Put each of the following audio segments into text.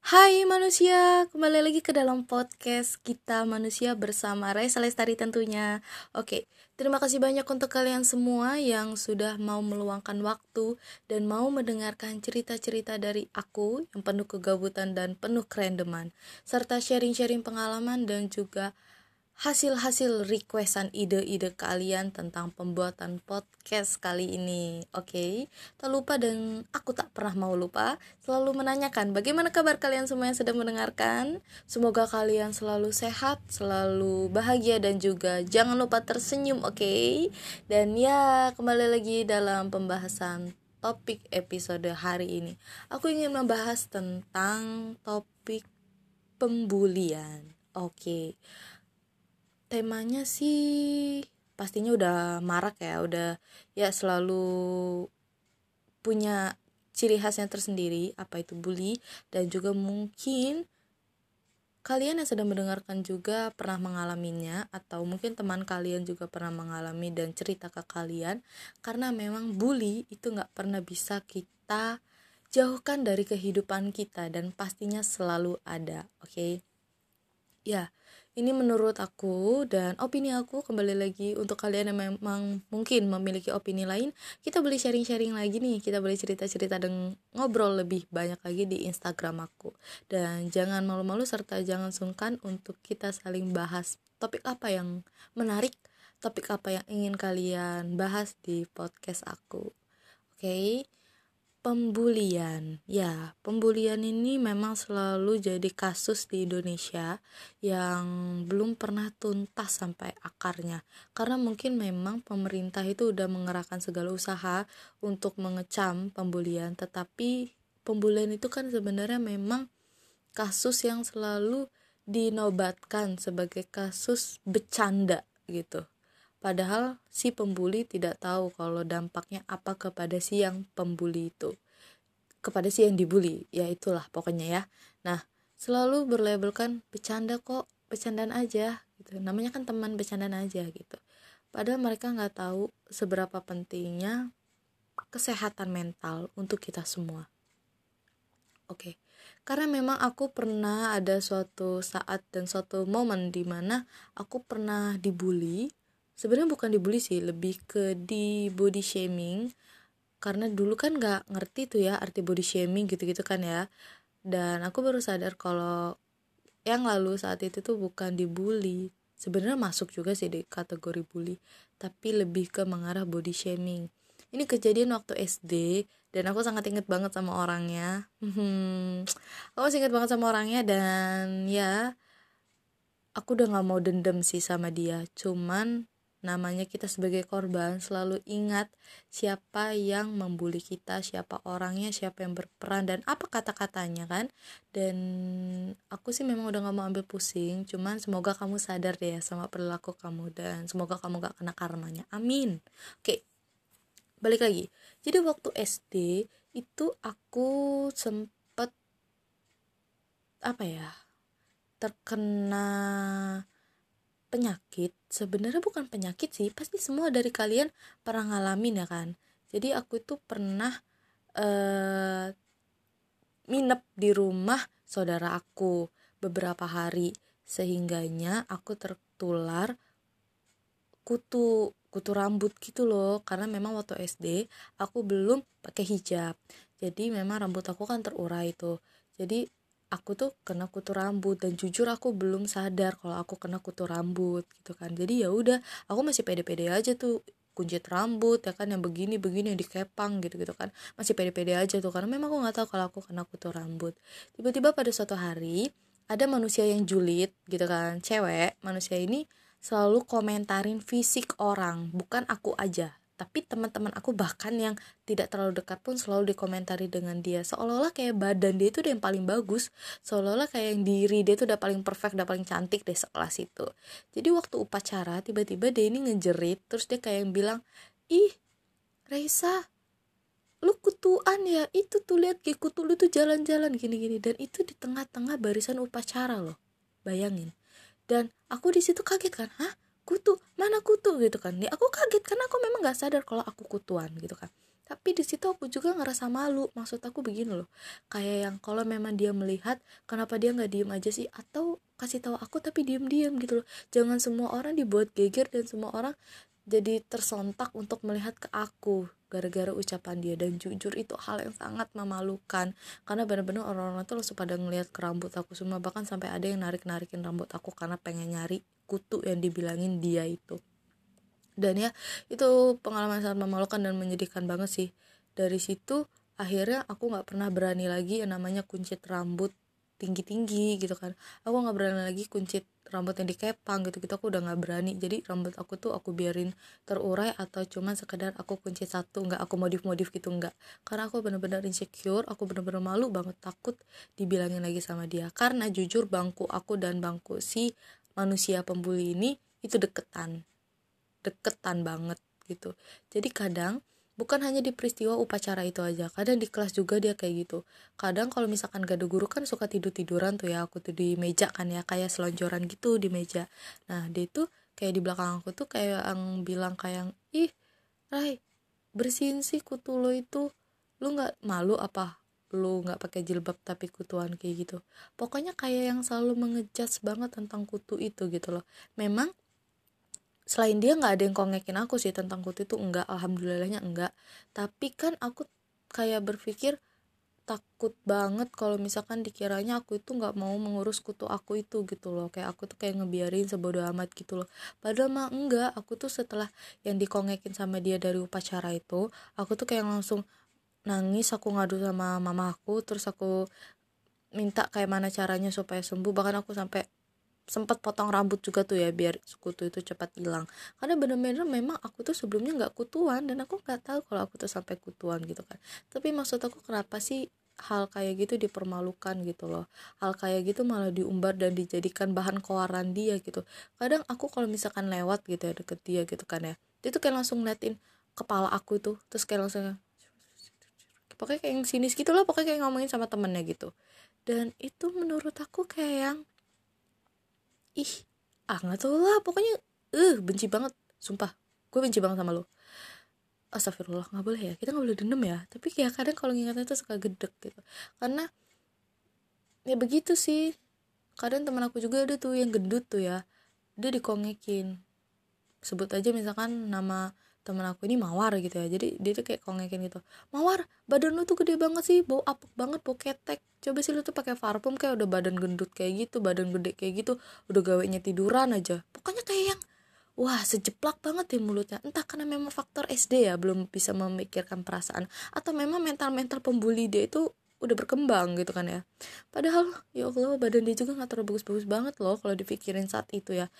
Hai manusia, kembali lagi ke dalam podcast kita manusia bersama Raisa Lestari tentunya. Oke, terima kasih banyak untuk kalian semua yang sudah mau meluangkan waktu Dan mau mendengarkan cerita-cerita dari aku yang penuh kegabutan dan penuh kerendeman Serta sharing-sharing pengalaman dan juga hasil-hasil requestan ide-ide kalian tentang pembuatan podcast kali ini. Oke, okay? tak lupa dan aku tak pernah mau lupa selalu menanyakan bagaimana kabar kalian semua yang sedang mendengarkan. Semoga kalian selalu sehat, selalu bahagia dan juga jangan lupa tersenyum, oke? Okay? Dan ya, kembali lagi dalam pembahasan topik episode hari ini. Aku ingin membahas tentang topik pembulian. Oke. Okay temanya sih pastinya udah marak ya udah ya selalu punya ciri khasnya tersendiri apa itu bully dan juga mungkin kalian yang sedang mendengarkan juga pernah mengalaminya atau mungkin teman kalian juga pernah mengalami dan cerita ke kalian karena memang bully itu nggak pernah bisa kita jauhkan dari kehidupan kita dan pastinya selalu ada oke okay? ya ini menurut aku dan opini aku kembali lagi untuk kalian yang memang mungkin memiliki opini lain kita boleh sharing-sharing lagi nih. Kita boleh cerita-cerita dan ngobrol lebih banyak lagi di Instagram aku. Dan jangan malu-malu serta jangan sungkan untuk kita saling bahas topik apa yang menarik topik apa yang ingin kalian bahas di podcast aku. Oke? okay? Pembulian. Ya, pembulian ini memang selalu jadi kasus di Indonesia yang belum pernah tuntas sampai akarnya. Karena mungkin memang pemerintah itu udah mengerahkan segala usaha untuk mengecam pembulian, tetapi pembulian itu kan sebenarnya memang kasus yang selalu dinobatkan sebagai kasus bercanda gitu. Padahal si pembuli tidak tahu kalau dampaknya apa kepada si yang pembuli itu. Kepada si yang dibully, ya itulah pokoknya ya. Nah, selalu berlabelkan bercanda kok, bercandaan aja gitu. Namanya kan teman bercandaan aja gitu. Padahal mereka nggak tahu seberapa pentingnya kesehatan mental untuk kita semua. Oke. Okay. Karena memang aku pernah ada suatu saat dan suatu momen di mana aku pernah dibully sebenarnya bukan dibully sih lebih ke di body shaming. Karena dulu kan nggak ngerti tuh ya arti body shaming gitu-gitu kan ya. Dan aku baru sadar kalau yang lalu saat itu tuh bukan dibully. Sebenarnya masuk juga sih di kategori bully tapi lebih ke mengarah body shaming. Ini kejadian waktu SD dan aku sangat inget banget sama orangnya. Hmm, aku masih inget banget sama orangnya dan ya aku udah nggak mau dendam sih sama dia. Cuman namanya kita sebagai korban selalu ingat siapa yang membuli kita, siapa orangnya, siapa yang berperan dan apa kata-katanya kan. Dan aku sih memang udah gak mau ambil pusing, cuman semoga kamu sadar deh sama perilaku kamu dan semoga kamu gak kena karmanya. Amin. Oke. Balik lagi. Jadi waktu SD itu aku sempet apa ya? terkena penyakit sebenarnya bukan penyakit sih pasti semua dari kalian pernah ngalamin ya kan? Jadi aku itu pernah uh, minep di rumah saudara aku beberapa hari sehingganya aku tertular kutu kutu rambut gitu loh. Karena memang waktu SD aku belum pakai hijab. Jadi memang rambut aku kan terurai itu jadi aku tuh kena kutu rambut dan jujur aku belum sadar kalau aku kena kutu rambut gitu kan. Jadi ya udah aku masih pede-pede aja tuh kuncit rambut ya kan yang begini begini yang dikepang gitu gitu kan. Masih pede-pede aja tuh karena memang aku nggak tahu kalau aku kena kutu rambut. Tiba-tiba pada suatu hari ada manusia yang julid gitu kan cewek manusia ini selalu komentarin fisik orang bukan aku aja tapi teman-teman aku bahkan yang tidak terlalu dekat pun selalu dikomentari dengan dia. Seolah-olah kayak badan dia itu yang paling bagus. Seolah-olah kayak yang diri dia itu udah paling perfect udah paling cantik deh sekelas itu. Jadi waktu upacara tiba-tiba dia ini ngejerit terus dia kayak yang bilang ih Raisa lu kutuan ya? Itu tuh lihat kayak kutu lu tuh jalan-jalan gini-gini. Dan itu di tengah-tengah barisan upacara loh. Bayangin. Dan aku di situ kaget kan hah kutu mana kutu? Gitu kan. Ya aku kaget karena aku memang nggak sadar kalau aku kutuan gitu kan. Tapi di situ aku juga ngerasa malu. Maksud aku begini loh. Kayak yang kalau memang dia melihat kenapa dia nggak diem aja sih? Atau kasih tahu aku tapi diem diem gitu loh. Jangan semua orang dibuat geger dan semua orang jadi tersontak untuk melihat ke aku gara-gara ucapan dia. Dan jujur itu hal yang sangat memalukan. Karena benar-benar orang-orang tuh langsung pada ngelihat ke rambut aku semua. Bahkan sampai ada yang narik-narikin rambut aku karena pengen nyari kutu yang dibilangin dia itu. Dan ya itu pengalaman sangat memalukan dan menyedihkan banget sih. Dari situ akhirnya aku nggak pernah berani lagi yang namanya kuncit rambut tinggi-tinggi gitu kan. Aku nggak berani lagi kuncit rambut yang dikepang gitu gitu aku udah nggak berani. Jadi rambut aku tuh aku biarin terurai atau cuman sekedar aku kunci satu nggak aku modif modif gitu nggak. Karena aku bener-bener insecure aku bener-bener malu banget takut dibilangin lagi sama dia. Karena jujur bangku aku dan bangku si manusia pembuli ini itu deketan. Deketan banget gitu. Jadi kadang bukan hanya di peristiwa upacara itu aja kadang di kelas juga dia kayak gitu. Kadang kalau misalkan gak ada guru kan suka tidur tiduran tuh ya aku tuh di meja kan ya kayak selonjoran gitu di meja. Nah dia tuh kayak di belakang aku tuh kayak yang bilang kayak ih Rai bersihin sih kutu lo itu. Lu nggak malu apa lu nggak pakai jilbab tapi kutuan kayak gitu. Pokoknya kayak yang selalu mengejudge banget tentang kutu itu gitu loh. Memang selain dia nggak ada yang kongekin aku sih tentang kutu itu enggak alhamdulillahnya enggak tapi kan aku kayak berpikir takut banget kalau misalkan dikiranya aku itu nggak mau mengurus kutu aku itu gitu loh. Kayak aku tuh kayak ngebiarin sebodoh amat gitu loh. Padahal mah enggak aku tuh setelah yang dikongekin sama dia dari upacara itu aku tuh kayak langsung nangis aku ngadu sama mama aku terus aku minta kayak mana caranya supaya sembuh. Bahkan aku sampai sempat potong rambut juga tuh ya biar kutu itu cepat hilang. Karena bener-bener memang aku tuh sebelumnya nggak kutuan dan aku nggak tahu kalau aku tuh sampai kutuan gitu kan. Tapi maksud aku kenapa sih hal kayak gitu dipermalukan gitu loh? Hal kayak gitu malah diumbar dan dijadikan bahan koaran dia gitu. Kadang aku kalau misalkan lewat gitu ya deket dia gitu kan ya dia tuh kayak langsung ngeliatin kepala aku tuh terus kayak langsung pokoknya kayak yang sinis gitu loh pokoknya kayak ngomongin sama temennya gitu. Dan itu menurut aku kayak yang ih ah nggak tau lah pokoknya eh uh, benci banget sumpah gue benci banget sama lo. Astagfirullah nggak boleh ya kita nggak boleh dendam ya. Tapi kayak kadang kalau ngingetnya tuh suka gedek gitu. Karena ya begitu sih. Kadang teman aku juga ada tuh yang gendut tuh ya dia dikongekin. Sebut aja misalkan nama temen aku ini mawar gitu ya. Jadi dia tuh kayak kongekin gitu. Mawar badan lu tuh gede banget sih bau apek banget bau ketek. Coba sih lu tuh pakai parfum kayak udah badan gendut kayak gitu badan gede kayak gitu udah gawenya tiduran aja. Pokoknya kayak yang wah sejeplak banget ya mulutnya. Entah karena memang faktor SD ya belum bisa memikirkan perasaan atau memang mental-mental pembuli dia itu udah berkembang gitu kan ya. Padahal ya Allah badan dia juga nggak terlalu bagus-bagus banget loh kalau dipikirin saat itu ya.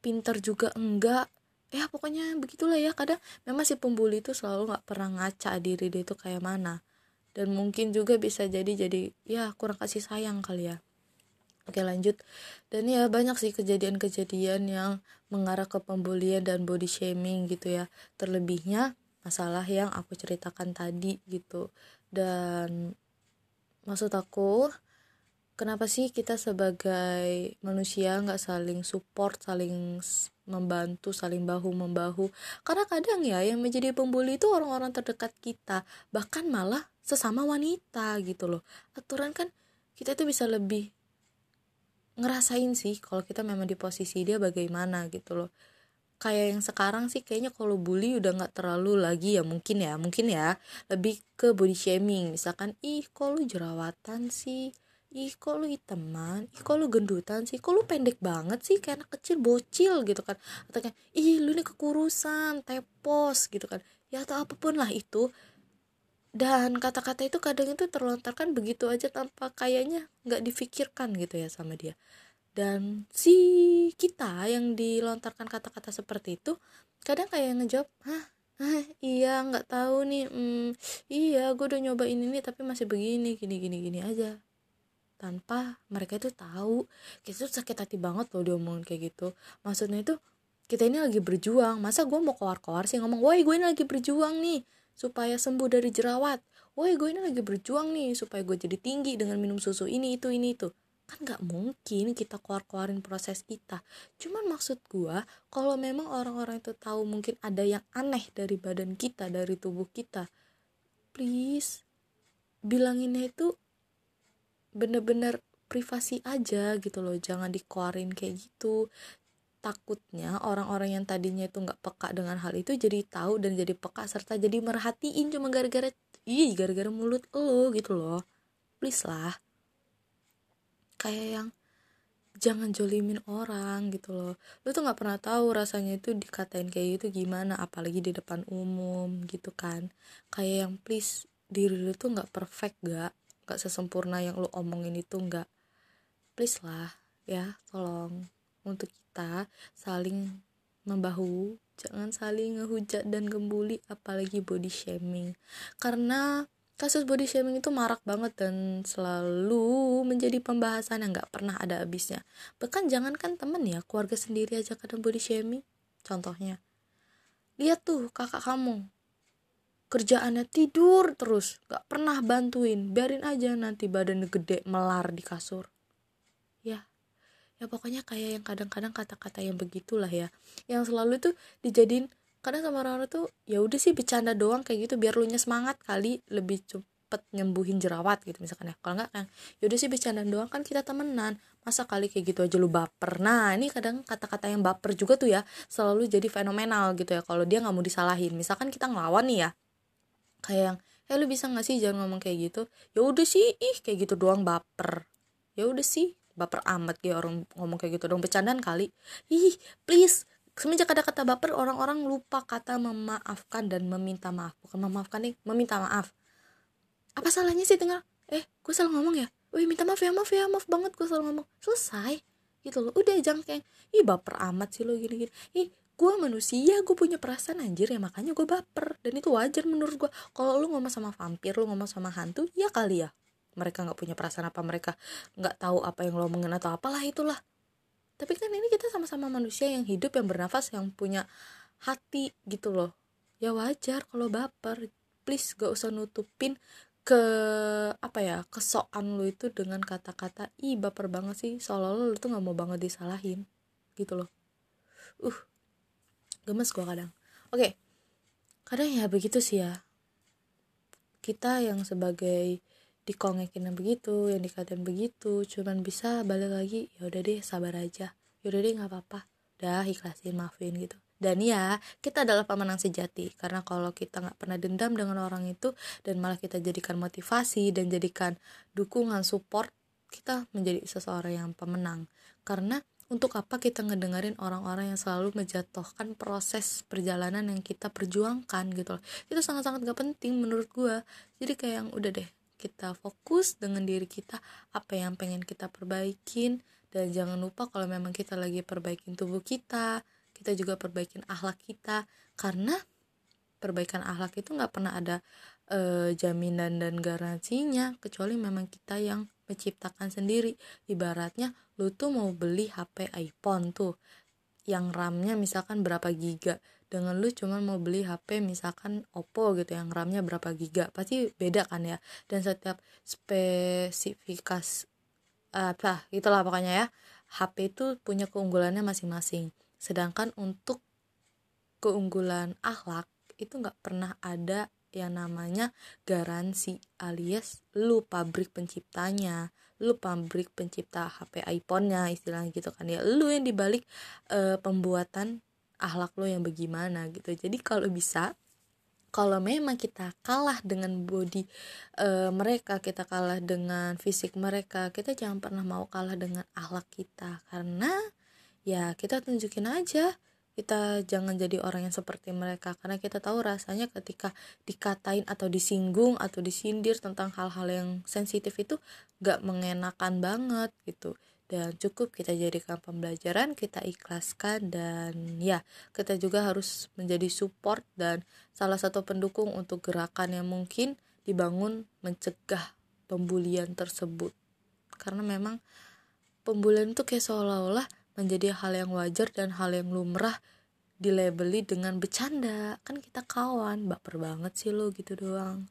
Pinter juga enggak ya pokoknya begitulah ya. Kadang memang si pembuli itu selalu nggak pernah ngaca diri dia itu kayak mana. Dan mungkin juga bisa jadi jadi ya kurang kasih sayang kali ya. Oke lanjut. Dan ya banyak sih kejadian-kejadian yang mengarah ke pembulian dan body shaming gitu ya. Terlebihnya masalah yang aku ceritakan tadi gitu. Dan maksud aku kenapa sih kita sebagai manusia nggak saling support saling membantu saling bahu membahu. Karena kadang ya yang menjadi pembuli itu orang-orang terdekat kita. Bahkan malah sesama wanita gitu loh. Aturan kan kita itu bisa lebih ngerasain sih kalau kita memang di posisi dia bagaimana gitu loh. Kayak yang sekarang sih kayaknya kalau bully udah nggak terlalu lagi ya mungkin ya mungkin ya. Lebih ke body shaming. Misalkan ih lu jerawatan sih ih kok lu hitaman ih kok lu gendutan sih? Kok lu pendek banget sih? Kayak anak kecil bocil gitu kan. Atau kayak ih lu nih kekurusan tepos gitu kan. Ya atau apa pun lah itu. Dan kata-kata itu kadang itu terlontarkan begitu aja tanpa kayaknya nggak difikirkan gitu ya sama dia. Dan si kita yang dilontarkan kata-kata seperti itu kadang kayak ngejawab hah? Ah iya nggak tahu nih. Hmm, iya gue udah nyoba ini nih tapi masih begini gini gini gini aja tanpa mereka itu tahu. Kita tuh sakit hati banget loh diomongin kayak gitu. Maksudnya itu kita ini lagi berjuang. Masa gue mau keluar-keluar sih ngomong woi gue ini lagi berjuang nih supaya sembuh dari jerawat. Woi gue ini lagi berjuang nih supaya gue jadi tinggi dengan minum susu ini itu ini itu. Kan nggak mungkin kita keluar-keluarin proses kita. Cuman maksud gue kalau memang orang-orang itu tahu mungkin ada yang aneh dari badan kita dari tubuh kita please bilanginnya itu bener-bener privasi aja gitu loh jangan dikeluarin kayak gitu. Takutnya orang-orang yang tadinya itu nggak peka dengan hal itu jadi tahu dan jadi peka serta jadi merhatiin cuma gara-gara iya gara-gara mulut lo gitu loh. Please lah. Kayak yang jangan jolimin orang gitu loh. Lu tuh nggak pernah tahu rasanya itu dikatain kayak gitu gimana apalagi di depan umum gitu kan. Kayak yang please diri lu tuh nggak perfect gak nggak sesempurna yang lu omongin itu nggak please lah ya tolong untuk kita saling membahu jangan saling ngehujat dan gembuli apalagi body shaming. Karena kasus body shaming itu marak banget dan selalu menjadi pembahasan yang nggak pernah ada habisnya. Bahkan jangankan temen ya keluarga sendiri aja kadang body shaming. Contohnya lihat tuh kakak kamu kerjaannya tidur terus nggak pernah bantuin. Biarin aja nanti badan gede melar di kasur. Ya ya pokoknya kayak yang kadang-kadang kata-kata yang begitulah ya. Yang selalu tuh dijadiin kadang sama orang-orang tuh ya udah sih bercanda doang kayak gitu biar lu nya semangat kali lebih cepet nyembuhin jerawat gitu misalkan ya. Kalau nggak kan ya udah sih bercanda doang kan kita temenan. Masa kali kayak gitu aja lu baper? Nah ini kadang kata-kata yang baper juga tuh ya selalu jadi fenomenal gitu ya kalau dia nggak mau disalahin. Misalkan kita ngelawan nih ya kayak yang eh lu bisa nggak sih jangan ngomong kayak gitu? Ya udah sih ih kayak gitu doang baper. Ya udah sih baper amat kayak orang ngomong kayak gitu dong bercandaan kali. Ih please. Semenjak ada kata baper orang-orang lupa kata memaafkan dan meminta maaf. Bukan memaafkan nih meminta maaf. Apa salahnya sih tinggal eh gue salah ngomong ya? Wih minta maaf ya maaf ya maaf banget gue salah ngomong. Selesai. Gitu loh. Udah jangan kayak ih baper amat sih lo gini gini ih gue manusia gue punya perasaan anjir ya makanya gue baper. Dan itu wajar menurut gue kalau lu ngomong sama vampir lu ngomong sama hantu ya kali ya. Mereka nggak punya perasaan apa mereka nggak tahu apa yang lo omongin atau apalah itulah. Tapi kan ini kita sama-sama manusia yang hidup yang bernafas yang punya hati gitu loh. Ya wajar kalau baper. Please gak usah nutupin ke apa ya kesokan lu itu dengan kata-kata ih baper banget sih seolah-olah lu tuh nggak mau banget disalahin. Gitu loh. Uh gemes gua kadang. Oke okay. kadang ya begitu sih ya. Kita yang sebagai dikongekin yang begitu yang dikatain begitu cuman bisa balik lagi ya udah deh sabar aja. Ya udah deh nggak apa-apa. Udah ikhlasin maafin gitu. Dan ya kita adalah pemenang sejati. Karena kalau kita nggak pernah dendam dengan orang itu dan malah kita jadikan motivasi dan jadikan dukungan support kita menjadi seseorang yang pemenang. Karena untuk apa kita ngedengerin orang-orang yang selalu menjatuhkan proses perjalanan yang kita perjuangkan gitu loh. Itu sangat-sangat gak penting menurut gue jadi kayak yang udah deh kita fokus dengan diri kita apa yang pengen kita perbaikin. Dan jangan lupa kalau memang kita lagi perbaikin tubuh kita kita juga perbaikin akhlak kita. Karena perbaikan akhlak itu nggak pernah ada e, jaminan dan garansinya kecuali memang kita yang menciptakan sendiri. Ibaratnya lu tuh mau beli HP iPhone tuh yang RAM-nya misalkan berapa giga dengan lu cuma mau beli HP misalkan Oppo gitu yang RAM-nya berapa giga pasti beda kan ya. Dan setiap spesifikasi apa itulah pokoknya ya HP itu punya keunggulannya masing-masing. Sedangkan untuk keunggulan akhlak itu nggak pernah ada yang namanya garansi alias lu pabrik penciptanya. Lu pabrik pencipta HP iPhone-nya istilahnya gitu kan ya. Lu yang dibalik e, pembuatan akhlak lo yang bagaimana gitu. Jadi kalau bisa kalau memang kita kalah dengan body e, mereka kita kalah dengan fisik mereka kita jangan pernah mau kalah dengan akhlak kita. Karena ya kita tunjukin aja kita jangan jadi orang yang seperti mereka. Karena kita tahu rasanya ketika dikatain atau disinggung atau disindir tentang hal-hal yang sensitif itu gak mengenakan banget gitu. Dan cukup kita jadikan pembelajaran kita ikhlaskan dan ya kita juga harus menjadi support dan salah satu pendukung untuk gerakan yang mungkin dibangun mencegah pembulian tersebut. Karena memang pembulian itu kayak seolah-olah menjadi hal yang wajar dan hal yang lumrah dilabeli dengan bercanda. Kan kita kawan baper banget sih lo gitu doang.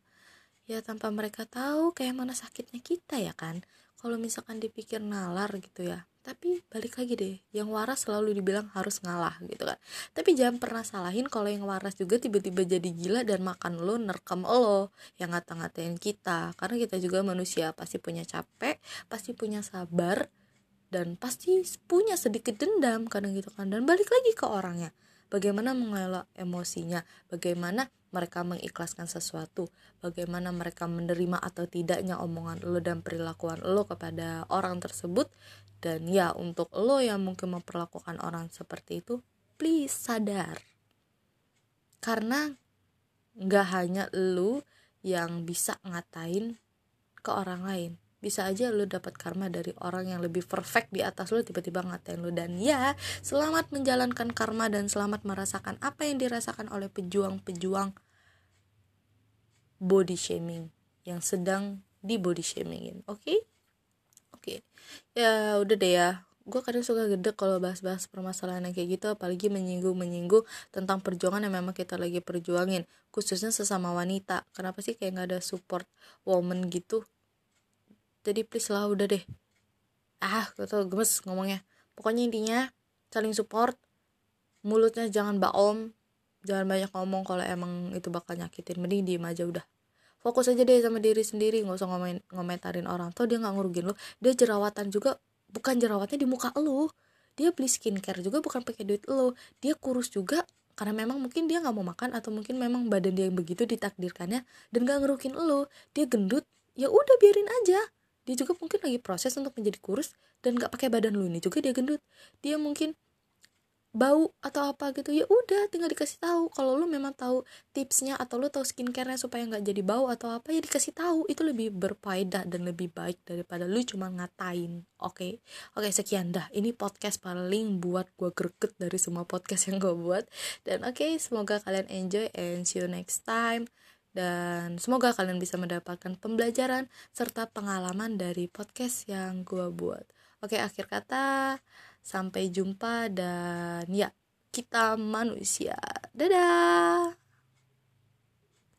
Ya tanpa mereka tahu kayak mana sakitnya kita ya kan. Kalau misalkan dipikir nalar gitu ya. Tapi balik lagi deh yang waras selalu dibilang harus ngalah gitu kan. Tapi jangan pernah salahin kalau yang waras juga tiba-tiba jadi gila dan makan lo nerkam lo yang ngata-ngatain kita. Karena kita juga manusia pasti punya capek pasti punya sabar dan pasti punya sedikit dendam kadang gitu kan. Dan balik lagi ke orangnya. Bagaimana mengelola emosinya? Bagaimana mereka mengikhlaskan sesuatu? Bagaimana mereka menerima atau tidaknya omongan lo dan perilakuan lo kepada orang tersebut? Dan ya untuk lo yang mungkin memperlakukan orang seperti itu please sadar. Karena nggak hanya lo yang bisa ngatain ke orang lain bisa aja lo dapat karma dari orang yang lebih perfect di atas lo tiba-tiba ngatain lo dan ya selamat menjalankan karma dan selamat merasakan apa yang dirasakan oleh pejuang-pejuang body shaming yang sedang di body shamingin. Oke? Okay? oke. Ya udah deh ya. Gue kadang suka gede kalau bahas-bahas permasalahan yang kayak gitu apalagi menyinggung-menyinggung tentang perjuangan yang memang kita lagi perjuangin khususnya sesama wanita. Kenapa sih kayak nggak ada support woman gitu jadi please lah udah deh. Ah gue tuh gemes ngomongnya. Pokoknya intinya saling support. Mulutnya jangan baom. Jangan banyak ngomong kalau emang itu bakal nyakitin. Mending diem aja udah. Fokus aja deh sama diri sendiri. Nggak usah ngomen ngomentarin orang. Tuh dia nggak ngurugin lo. Dia jerawatan juga bukan jerawatnya di muka lo. Dia beli skincare juga bukan pakai duit lo. Dia kurus juga karena memang mungkin dia nggak mau makan atau mungkin memang badan dia yang begitu ditakdirkannya dan gak ngerukin lo. Dia gendut ya udah biarin aja dia juga mungkin lagi proses untuk menjadi kurus dan gak pakai badan lo ini juga dia gendut. Dia mungkin bau atau apa gitu ya udah tinggal dikasih tahu. Kalau lu memang tahu tipsnya atau lu tahu skincarenya supaya nggak jadi bau atau apa ya dikasih tahu. Itu lebih berfaedah dan lebih baik daripada lu cuma ngatain oke? Okay? oke okay, sekian dah. Ini podcast paling buat gue greget dari semua podcast yang gue buat. Dan oke okay, semoga kalian enjoy and see you next time dan semoga kalian bisa mendapatkan pembelajaran serta pengalaman dari podcast yang gue buat oke akhir kata Sampai jumpa dan ya, kita manusia. Dadah.